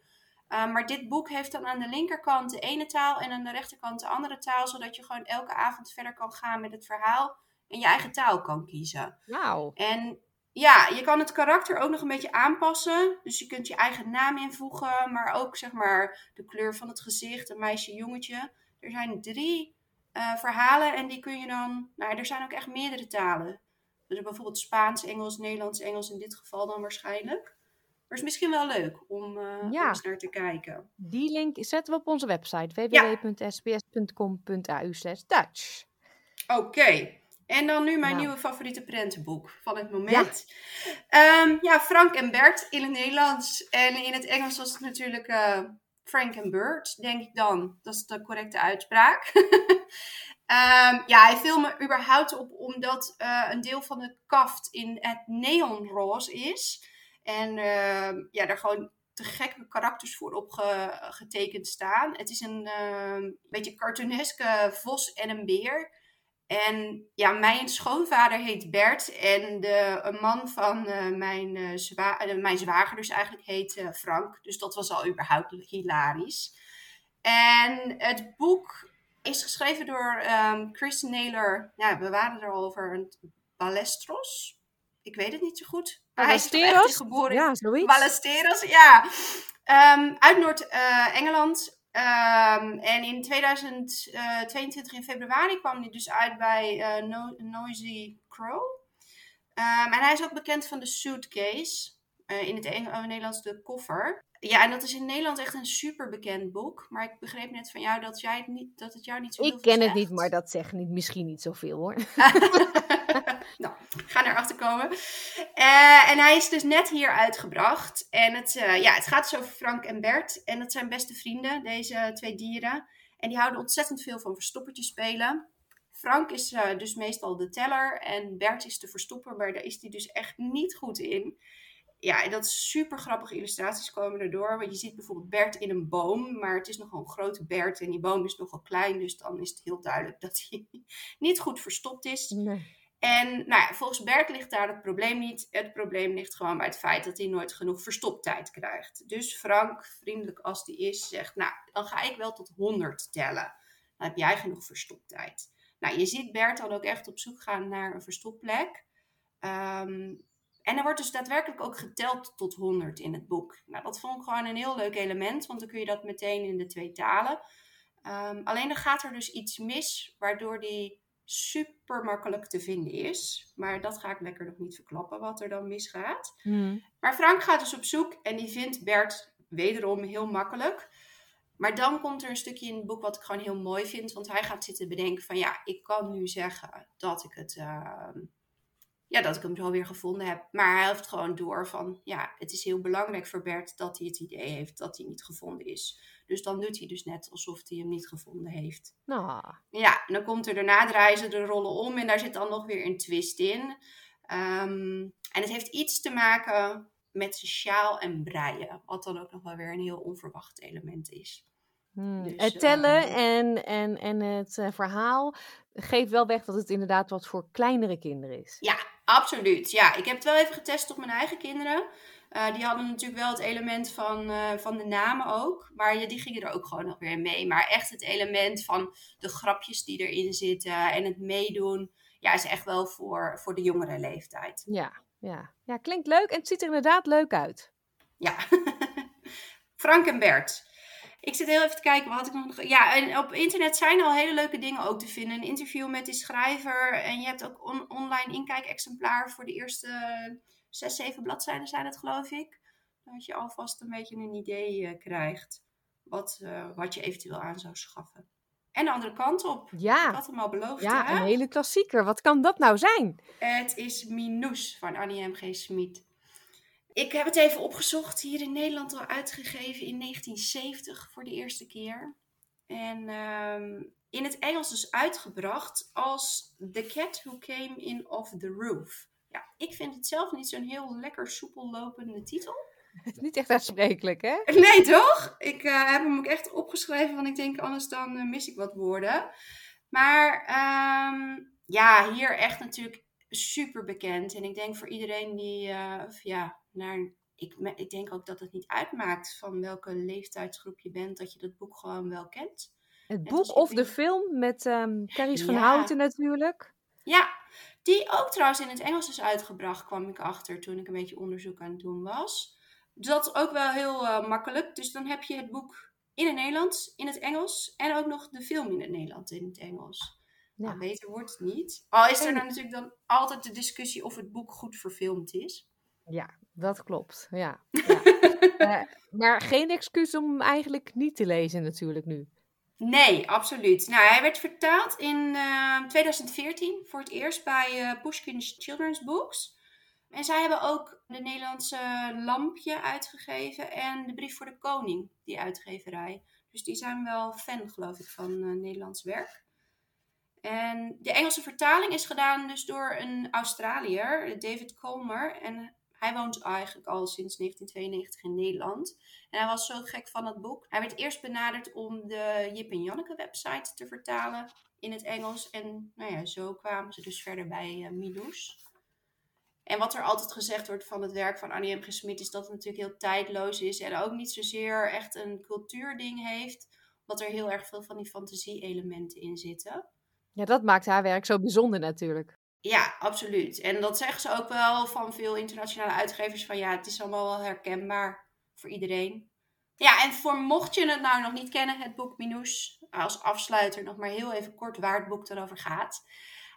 Uh, maar dit boek heeft dan aan de linkerkant de ene taal en aan de rechterkant de andere taal, zodat je gewoon elke avond verder kan gaan met het verhaal en je eigen taal kan kiezen. Wauw. En ja, je kan het karakter ook nog een beetje aanpassen. Dus je kunt je eigen naam invoegen, maar ook zeg maar de kleur van het gezicht, een meisje, jongetje. Er zijn drie uh, verhalen en die kun je dan. Nou, er zijn ook echt meerdere talen. Dus bijvoorbeeld Spaans, Engels, Nederlands, Engels in dit geval dan waarschijnlijk. Maar het is misschien wel leuk om, uh, ja. om eens naar te kijken. Die link zetten we op onze website www.sbs.com.au Dutch. Oké. En dan nu mijn nieuwe favoriete prentenboek van het moment. Ja. Um, ja, Frank en Bert in het Nederlands. En in het Engels was het natuurlijk uh, Frank en Bert, denk ik dan. Dat is de correcte uitspraak. um, *laughs* ja, hij viel me überhaupt op omdat uh, een deel van het kaft in het neonroze is. En uh, ja, daar gewoon te gekke karakters voor op getekend staan. Het is een beetje cartooneske vos en een beer. En ja, mijn schoonvader heet Bert en de een man van uh, mijn, uh, zwa uh, mijn zwager dus eigenlijk heet Frank. Dus dat was al überhaupt hilarisch. En het boek is geschreven door um, Chris Naylor. Ja, we waren er al over. Balestros. Ik weet het niet zo goed. Balesteros? Hij is geboren. Ja, zoiets. Balesteros, ja. Um, uit Noord-Engeland. Um, en in 2022 in februari kwam hij dus uit bij no Noisy Crow. Um, en hij is ook bekend van de suitcase. Uh, in het uh, Nederlands de koffer. Ja, en dat is in Nederland echt een super bekend boek. Maar ik begreep net van jou dat, jij het, niet, dat het jou niet zo Ik ken het niet, maar dat zegt niet, misschien niet zoveel hoor. *laughs* nou, ga erachter komen. Uh, en hij is dus net hier uitgebracht. En het, uh, ja, het gaat dus over Frank en Bert. En dat zijn beste vrienden, deze twee dieren. En die houden ontzettend veel van verstoppertje spelen. Frank is uh, dus meestal de teller en Bert is de verstopper, maar daar is hij dus echt niet goed in ja, en dat super grappige illustraties komen erdoor. Want je ziet bijvoorbeeld Bert in een boom, maar het is nogal een grote Bert en die boom is nogal klein. Dus dan is het heel duidelijk dat hij *laughs* niet goed verstopt is. Nee. En nou ja, volgens Bert ligt daar het probleem niet. Het probleem ligt gewoon bij het feit dat hij nooit genoeg verstoptijd krijgt. Dus Frank, vriendelijk als die is, zegt: Nou, dan ga ik wel tot 100 tellen. Dan heb jij genoeg verstoptijd. Nou, je ziet Bert dan ook echt op zoek gaan naar een verstopplek. Um, en er wordt dus daadwerkelijk ook geteld tot 100 in het boek. Nou, dat vond ik gewoon een heel leuk element, want dan kun je dat meteen in de twee talen. Um, alleen dan gaat er dus iets mis, waardoor die super makkelijk te vinden is. Maar dat ga ik lekker nog niet verklappen, wat er dan misgaat. Mm. Maar Frank gaat dus op zoek en die vindt Bert wederom heel makkelijk. Maar dan komt er een stukje in het boek wat ik gewoon heel mooi vind. Want hij gaat zitten bedenken van ja, ik kan nu zeggen dat ik het. ehm, ja, dat ik hem zo weer gevonden heb. Maar hij heeft gewoon door van ja, het is heel belangrijk voor Bert dat hij het idee heeft dat hij niet gevonden is. Dus dan doet hij dus net alsof hij hem niet gevonden heeft. Nou, Ja, en dan komt er daarna draaien ze de rollen om en daar zit dan nog weer een twist in. Ehm, en het heeft iets te maken met zijn sjaal en breien. Wat dan ook nog wel weer een heel onverwacht element is. hmm. Dus, het tellen eh, en, en, en het eh, verhaal geeft wel weg dat het inderdaad wat voor kleinere kinderen is. Ja, absoluut. Ja, ik heb het wel even getest op mijn eigen kinderen. Eh, die hadden natuurlijk wel het element van, eh, van de namen ook. Maar ja, die gingen er ook gewoon nog weer mee. Maar echt het element van de grapjes die erin zitten en het meedoen. Ja, is echt wel voor, voor de jongere leeftijd. Ja, ja. ja, klinkt leuk en het ziet er inderdaad leuk uit. Ja. *laughs* Frank en Bert. Ik zit heel even te kijken, wat had ik nog? Ja, en op internet zijn al hele leuke dingen ook te vinden. Een interview met die schrijver. En je hebt ook on- online inkijkexemplaar voor de eerste zes, zeven bladzijden zijn het, geloof ik. Dat je alvast een beetje een idee eh, krijgt wat, eh, wat je eventueel aan zou schaffen. En de andere kant op. Ik Ja, had hem al beloofd, ja, hè? een hele klassieker. Wat kan dat nou zijn? Het is Minous van Annie M.G. Smit. Ik heb het even opgezocht. Hier in Nederland al uitgegeven in 1970 voor de eerste keer. En ehm, in het Engels dus uitgebracht als The Cat Who Came In Off The Roof. Ja, ik vind het zelf niet zo'n heel lekker soepel lopende titel. Het is niet echt aansprekelijk, hè? *laughs* Nee, toch? Ik eh, heb hem ook echt opgeschreven, want ik denk anders dan eh, mis ik wat woorden. Maar ehm, ja, hier echt natuurlijk super bekend. En ik denk voor iedereen die, eh, ja, naar, ik, ik denk ook dat het niet uitmaakt van welke leeftijdsgroep je bent, dat je dat boek gewoon wel kent. Het Net boek of de film met ehm Carice van. Houten natuurlijk. Ja, die ook trouwens in het Engels is uitgebracht, kwam ik achter toen ik een beetje onderzoek aan het doen was. Dus dat is ook wel heel eh, makkelijk. Dus dan heb je het boek in het Nederlands, in het Engels en ook nog de film in het Nederlands in het Engels. Ja. Nou, beter wordt het niet. Al is er dan natuurlijk dan altijd de discussie of het boek goed verfilmd is. Ja, dat klopt. Ja. *laughs* ja. Eh, maar geen excuus om hem eigenlijk niet te lezen natuurlijk nu. Nee, absoluut. Nou, hij werd vertaald in eh, 2014 voor het eerst bij eh Pushkin's Children's Books. En zij hebben ook de Nederlandse Lampje uitgegeven en de Brief voor de Koning, die uitgeverij. Dus die zijn wel fan, geloof ik, van eh, Nederlands werk. En de Engelse vertaling is gedaan dus door een Australiër, David Colmer. En hij woont eigenlijk al sinds 1992 in Nederland. En hij was zo gek van het boek. Hij werd eerst benaderd om de Jip en Janneke website te vertalen in het Engels. En nou ja, zo kwamen ze dus verder bij uh. En wat er altijd gezegd wordt van het werk van Annie M. G. Smit is dat het natuurlijk heel tijdloos is. En ook niet zozeer echt een cultuurding heeft. Wat er heel erg veel van die fantasie-elementen in zitten. Ja, dat maakt haar werk zo bijzonder natuurlijk. Ja, absoluut. En dat zeggen ze ook wel van veel internationale uitgevers. Van ja, het is allemaal wel herkenbaar voor iedereen. Ja, en voor mocht je het nou nog niet kennen, het boek Minous. Als afsluiter nog maar heel even kort waar het boek erover gaat.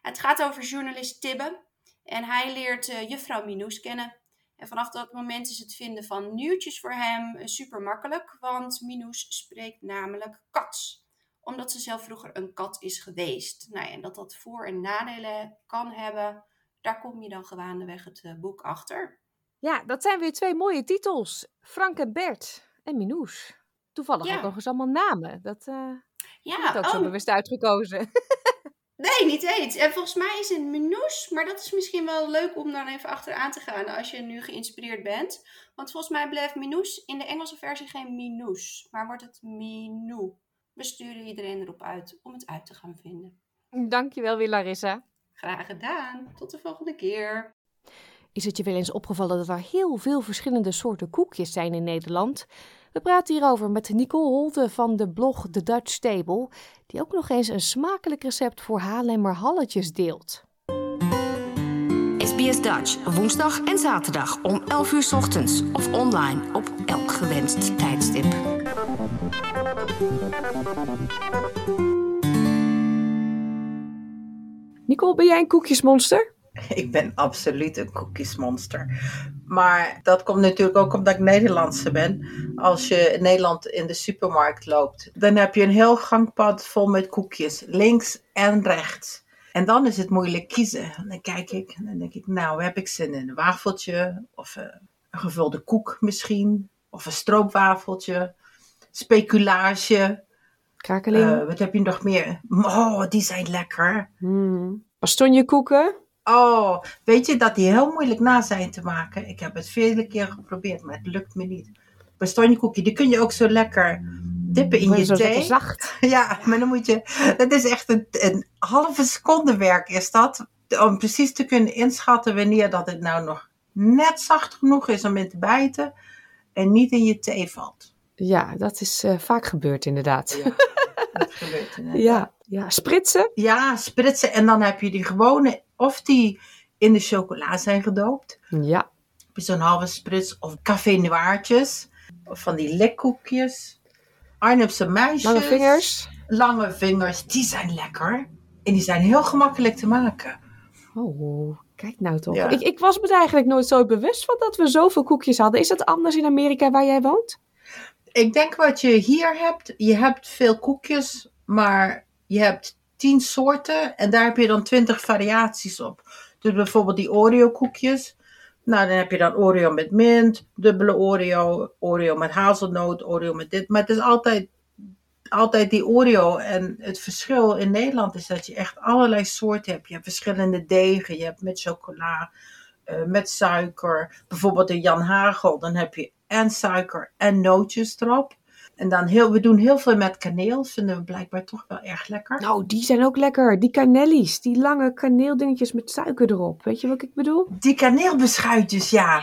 Het gaat over journalist Tibbe. En hij leert uh, juffrouw Minous kennen. En vanaf dat moment is het vinden van nieuwtjes voor hem uh, super makkelijk. Want Minous spreekt namelijk kat omdat ze zelf vroeger een kat is geweest. Nou ja, en dat dat voor- en nadelen kan hebben, daar kom je dan gaandeweg het uh, boek achter. Ja, dat zijn weer twee mooie titels. Frank en Bert en Minous. Toevallig Ja. ook nog eens allemaal namen. Dat uh, Ja, is ook zo oh, bewust uitgekozen. *laughs* nee, niet eens. En volgens mij is het Minous, maar dat is misschien wel leuk om dan even achteraan te gaan als je nu geïnspireerd bent. Want volgens mij blijft Minous in de Engelse versie geen Minous, maar wordt het Minou. We sturen iedereen erop uit om het uit te gaan vinden. Dankjewel weer, Larissa. Graag gedaan. Tot de volgende keer. Is het je wel eens opgevallen dat er heel veel verschillende soorten koekjes zijn in Nederland? We praten hierover met Nicole Holte van de blog The Dutch Table, die ook nog eens een smakelijk recept voor Haarlemmer halletjes deelt. SBS Dutch, woensdag en zaterdag om 11 uur 's ochtends of online op elk gewenst tijdstip. Nicole, ben jij een koekjesmonster? *laughs* Ik ben absoluut een koekjesmonster. Maar dat komt natuurlijk ook omdat ik Nederlandse ben. Als je in Nederland in de supermarkt loopt, dan heb je een heel gangpad vol met koekjes, links en rechts. En dan is het moeilijk kiezen. Dan kijk ik en dan denk ik, nou heb ik zin in een wafeltje of eh, een gevulde koek misschien. Of een stroopwafeltje, speculage. Krakeling. Eh, wat heb je nog meer? Oh, die zijn lekker. Hmm. Bastonjekoeken. Oh, weet je dat die heel moeilijk na zijn te maken? Ik heb het vele keer geprobeerd, maar het lukt me niet. Bastonjekoekje, die kun je ook zo lekker dippen in je zo thee. zacht. *laughs* Ja, maar dan moet je. Dat is echt een, een halve seconde werk, is dat? Om precies te kunnen inschatten wanneer dat het nou nog net zacht genoeg is om in te bijten en niet in je thee valt. Ja, dat is eh, vaak gebeurd inderdaad. Ja, *laughs* dat gebeurt inderdaad. Ja, ja. spritsen. Ja, spritsen en dan heb je die gewone, of die in de chocola zijn gedoopt. Ja. Heb je zo'n halve sprits of café noirtjes. Of van die lekkoekjes. Arnhemse meisjes. Lange vingers. Lange vingers, die zijn lekker. En die zijn heel gemakkelijk te maken. Oh, kijk nou toch. Ja. Ik, ik was me er eigenlijk nooit zo bewust van dat we zoveel koekjes hadden. Is dat anders in Amerika waar jij woont? Ik denk wat je hier hebt, je hebt veel koekjes, maar je hebt tien soorten en daar heb je dan twintig variaties op. Dus bijvoorbeeld die Oreo koekjes. Nou, dan heb je dan Oreo met mint, dubbele Oreo, Oreo met hazelnoot, Oreo met dit. Maar het is altijd, altijd die Oreo. En het verschil in Nederland is dat je echt allerlei soorten hebt. Je hebt verschillende degen, je hebt met chocola, eh, met suiker. Bijvoorbeeld de Jan Hagel, dan heb je en suiker en nootjes erop. En dan heel, we doen heel veel met kaneel, vinden we blijkbaar toch wel erg lekker. Nou, die zijn ook lekker. Die canelli's, die lange kaneeldingetjes met suiker erop. Weet je wat ik bedoel? Die kaneelbeschuitjes, ja.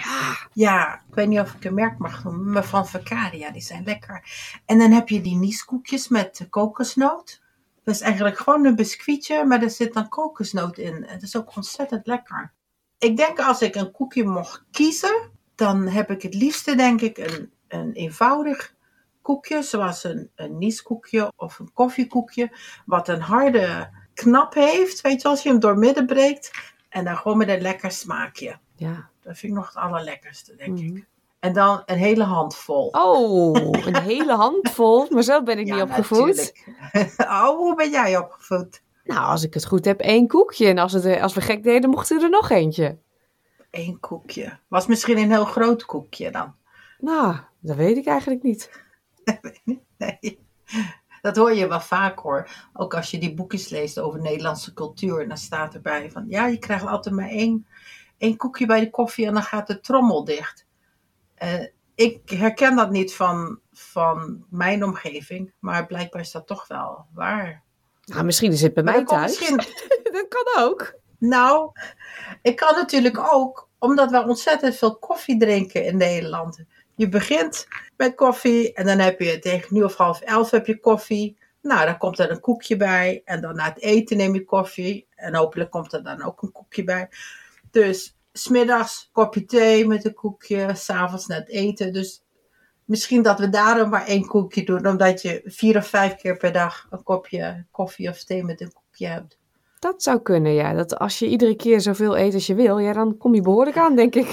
Ja, ik weet niet of ik een merk mag noemen, maar van Vacaria, die zijn lekker. En dan heb je die nieskoekjes met kokosnoot. Dat is eigenlijk gewoon een biscuitje, maar er zit dan kokosnoot in. Het is ook ontzettend lekker. Ik denk als ik een koekje mocht kiezen, dan heb ik het liefste denk ik een, een eenvoudig koekje, zoals een, een nieskoekje of een koffiekoekje, wat een harde knap heeft, weet je, als je hem doormidden breekt. En dan gewoon met een lekker smaakje. Ja. Dat vind ik nog het allerlekkerste, denk Mhm. ik. En dan een hele handvol. Oh, een hele *laughs* handvol. Maar zo ben ik Ja, niet opgevoed. natuurlijk. *laughs* oh, hoe ben jij opgevoed? Nou, als ik het goed heb, één koekje. En als, het, eh, als we gek deden, mocht er nog eentje. Eén koekje. Was misschien een heel groot koekje dan. Nou, dat weet ik eigenlijk niet. *laughs* Nee. Dat hoor je wel vaak hoor. Ook als je die boekjes leest over Nederlandse cultuur. Dan staat erbij van, ja, je krijgt altijd maar één, één koekje bij de koffie en dan gaat de trommel dicht. Eh, ik herken dat niet van, van mijn omgeving. Maar blijkbaar is dat toch wel waar. Nou, misschien is het bij Maar mij thuis. misschien- *laughs* dat kan ook. Nou, ik kan natuurlijk ook, omdat we ontzettend veel koffie drinken in Nederland. Je begint met koffie en dan heb je tegen nu of half elf heb je koffie. Nou, dan komt er een koekje bij en dan na het eten neem je koffie. En hopelijk komt er dan ook een koekje bij. Dus smiddags kopje thee met een koekje, s'avonds na het eten. Dus misschien dat we daarom maar één koekje doen, omdat je vier of vijf keer per dag een kopje koffie of thee met een koekje hebt. Dat zou kunnen, ja. Dat als je iedere keer zoveel eet als je wil, ja, dan kom je behoorlijk aan, denk ik.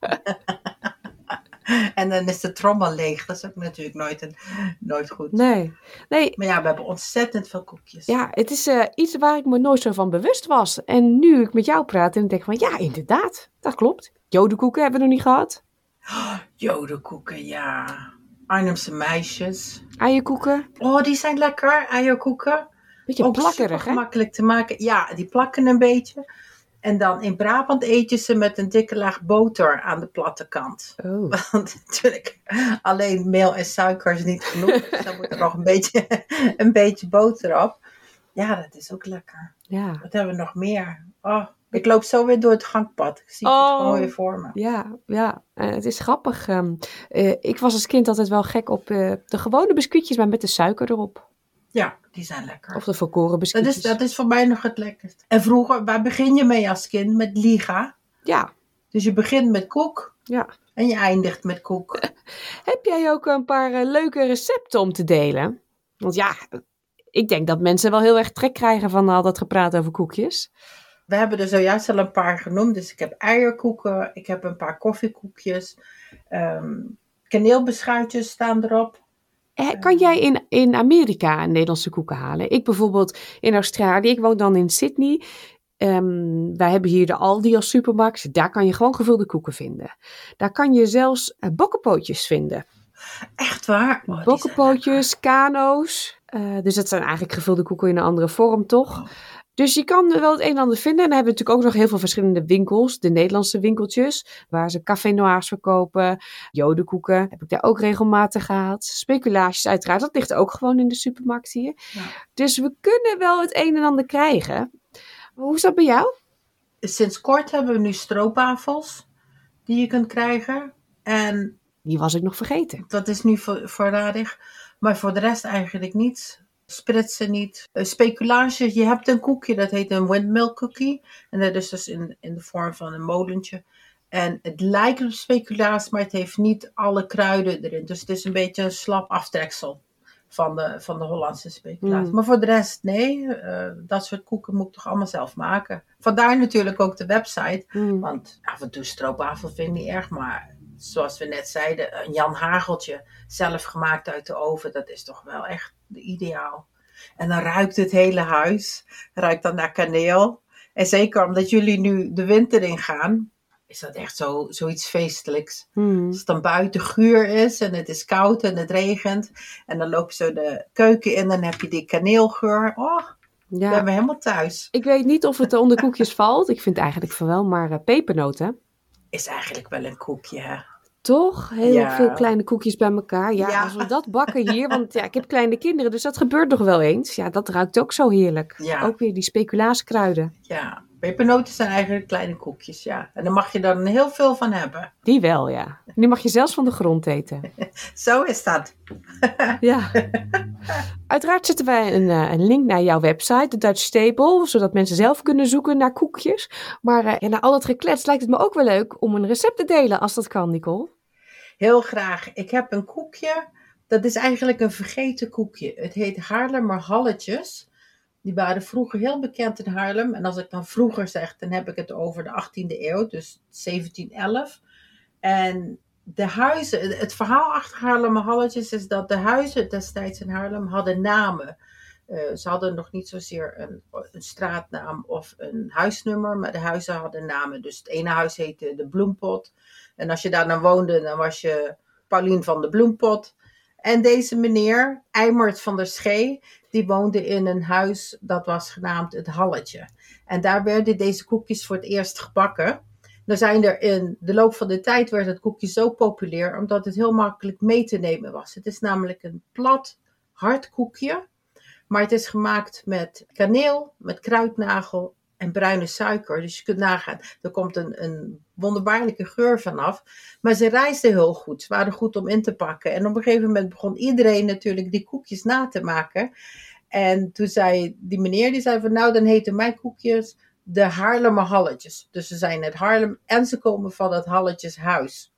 *laughs* En dan is de trommel leeg. Dat is ook natuurlijk nooit, een, nooit goed. Nee. Nee, Maar ja, we hebben ontzettend veel koekjes. ja, het is eh, iets waar ik me nooit zo van bewust was. En nu ik met jou praat en denk van, ja, inderdaad, dat klopt. Jodenkoeken hebben we nog niet gehad. *gasps* Jodenkoeken, ja. Arnhemse meisjes. Eierkoeken, Oh, die zijn lekker. Eierkoeken. Beetje Ook plakkerig, hè? gemakkelijk te maken. Ja, die plakken een beetje. En dan in Brabant eet je ze met een dikke laag boter aan de platte kant. Oh. *laughs* Want natuurlijk, alleen meel en suiker is niet genoeg. *laughs* Dus dan moet er nog een beetje, *laughs* een beetje boter op. Ja, dat is ook lekker. Ja, Wat hebben we nog meer? Oh, ik loop zo weer door het gangpad. Ik zie Oh. het gewoon weer voor me. ja, ja. Eh, het is grappig. ehm, eh, ik was als kind altijd wel gek op eh, de gewone biscuitjes, maar met de suiker erop. Ja, die zijn lekker. Of de volkoren Dat biscuitjes. is, dat is voor mij nog het lekkerst. En vroeger, waar begin je mee als kind? Met liga. Ja, Dus je begint met koek ja. en je eindigt met koek. *laughs* Heb jij ook een paar eh, leuke recepten om te delen? Want ja, ik denk dat mensen wel heel erg trek krijgen van al dat gepraat over koekjes. we hebben er zojuist al een paar genoemd. Dus ik heb eierkoeken, ik heb een paar koffiekoekjes. ehm kaneelbeschuitjes staan erop. Kan jij in, in Amerika Nederlandse koeken halen? Ik bijvoorbeeld in Australië, ik woon dan in Sydney. Ehm, wij hebben hier de Aldi als supermarkt. Daar kan je gewoon gevulde koeken vinden. Daar kan je zelfs eh, bokkenpootjes vinden. Echt waar? Oh, Bokkenpootjes, kano's. Eh, dus dat zijn eigenlijk gevulde koeken in een andere vorm, toch? Dus je kan wel het een en ander vinden. En dan hebben we natuurlijk ook nog heel veel verschillende winkels. De Nederlandse winkeltjes, waar ze café noirs verkopen. Jodenkoeken heb ik daar ook regelmatig gehad. Speculaties uiteraard, dat ligt ook gewoon in de supermarkt hier. Ja. Dus we kunnen wel het een en ander krijgen. Hoe is dat bij jou? Sinds kort hebben we nu stroopwafels die je kunt krijgen. En Die was ik nog vergeten. dat is nu voor, voorradig. Maar voor de rest eigenlijk niets. Spritsen niet. Eh, Speculages, je hebt een koekje dat heet een windmill cookie. En dat is dus in, in de vorm van een molentje. En het lijkt op speculaas, maar het heeft niet alle kruiden erin. Dus het is een beetje een slap aftreksel van de, van de Hollandse speculaas. Mm. Maar voor de rest, nee. eh, dat soort koeken moet ik toch allemaal zelf maken. Vandaar natuurlijk ook de website. Hmm. Want af en toe stroopwafel vind ik niet erg, maar zoals we net zeiden, een Jan Hageltje, zelf gemaakt uit de oven, dat is toch wel echt de ideaal. En dan ruikt het hele huis, ruikt dan naar kaneel. En zeker omdat jullie nu de winter ingaan, is dat echt zo, zoiets feestelijks. Hmm. Als het dan buiten guur is en het is koud en het regent, en dan loop je zo de keuken in, dan heb je die kaneelgeur. Oh, Ja. ben we helemaal thuis. Ik weet niet of het onder koekjes *laughs* valt. Ik vind eigenlijk van wel, maar eh, pepernoten. Is eigenlijk wel een koekje, hè? Toch? Heel Ja. veel kleine koekjes bij elkaar. Ja, Ja. als we dat bakken hier, want ja, ik heb kleine kinderen, dus dat gebeurt nog wel eens. Ja, dat ruikt ook zo heerlijk. Ja. Ook weer die speculaaskruiden. Ja, pepernoten zijn eigenlijk kleine koekjes, ja. En daar mag je dan heel veel van hebben. Die wel, ja. En die mag je zelfs van de grond eten. *laughs* Zo is dat. *laughs* Ja. Uiteraard zetten wij een, eh, een link naar jouw website, de Dutch Stable, zodat mensen zelf kunnen zoeken naar koekjes. Maar eh, ja, na al dat geklets lijkt het me ook wel leuk om een recept te delen, als dat kan, Nicole. Heel graag. Ik heb een koekje. Dat is eigenlijk een vergeten koekje. Het heet Haarlemmer Halletjes. Die waren vroeger heel bekend in Haarlem. En als ik dan vroeger zeg, dan heb ik het over de 18e eeuw, dus 1711. En de huizen, het verhaal achter Haarlemmer Halletjes is dat de huizen destijds in Haarlem hadden namen. Eh, ze hadden nog niet zozeer een, een straatnaam of een huisnummer, maar de huizen hadden namen. Dus het ene huis heette de Bloempot. En als je daar dan woonde, dan was je Paulien van de Bloempot. En deze meneer, Eimert van der Schee, die woonde in een huis dat was genaamd het Halletje. En daar werden deze koekjes voor het eerst gebakken. Dan zijn er in de loop van de tijd werd het koekje zo populair, omdat het heel makkelijk mee te nemen was. Het is namelijk een plat, hard koekje, maar het is gemaakt met kaneel, met kruidnagel en bruine suiker. Dus je kunt nagaan, er komt een, een wonderbaarlijke geur vanaf. Maar ze reisden heel goed, ze waren goed om in te pakken. En op een gegeven moment begon iedereen natuurlijk die koekjes na te maken. En toen zei die meneer, die zei van nou, dan heten mijn koekjes de Haarlemmer Halletjes. Dus ze zijn uit Haarlem en ze komen van het Halletjeshuis.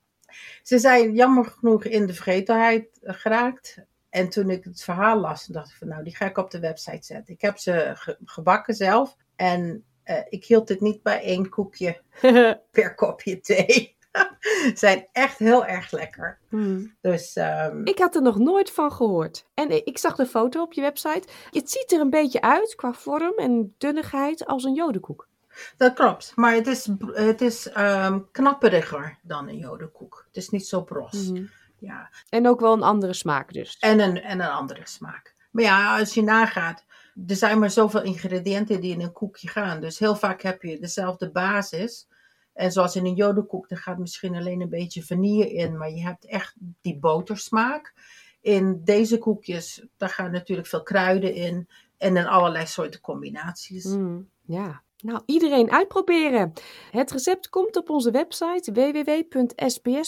Ze zijn jammer genoeg in de vergetelheid geraakt. En toen ik het verhaal las, dacht ik van nou, die ga ik op de website zetten. Ik heb ze ge- gebakken zelf. En eh, ik hield het niet bij één koekje *laughs* per kopje thee. *laughs* Ze zijn echt heel erg lekker. Hmm. Dus ehm, Ik had er nog nooit van gehoord. En ik zag de foto op je website. Het ziet er een beetje uit qua vorm en dunnigheid als een jodenkoek. dat klopt. Maar het is, het is ehm, knapperiger dan een jodenkoek. Het is niet zo bros. Mhm. Ja. En ook wel een andere smaak dus. En een, en een andere smaak. Maar ja, als je nagaat, er zijn maar zoveel ingrediënten die in een koekje gaan. Dus heel vaak heb je dezelfde basis. En zoals in een jodenkoek, er gaat misschien alleen een beetje vanille in, maar je hebt echt die botersmaak. In deze koekjes, daar gaan natuurlijk veel kruiden in en in allerlei soorten combinaties. Mm, ja. Nou, iedereen uitproberen. Het recept komt op onze website www.sbs.com.au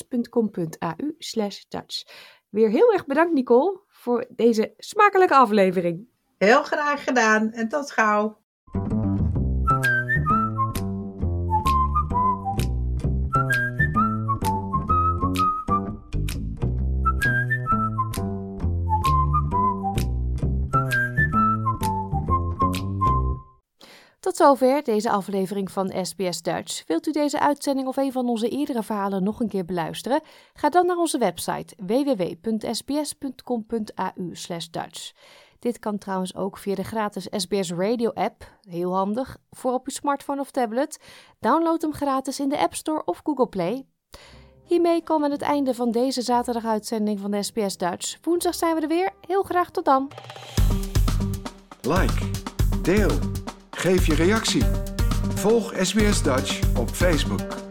Dutch. Weer heel erg bedankt Nicole voor deze smakelijke aflevering. Heel graag gedaan en tot gauw. Tot zover deze aflevering van SBS Dutch. Wilt u deze uitzending of een van onze eerdere verhalen nog een keer beluisteren? Ga dan naar onze website www.sbs.com.au/dutch. Dit kan trouwens ook via de gratis SBS Radio app, heel handig, voor op uw smartphone of tablet. Download hem gratis in de App Store of Google Play. Hiermee komen we aan het einde van deze zaterdaguitzending van de SBS Dutch. Woensdag zijn we er weer. Heel graag tot dan. Like, deel, geef je reactie. Volg SBS Dutch op Facebook.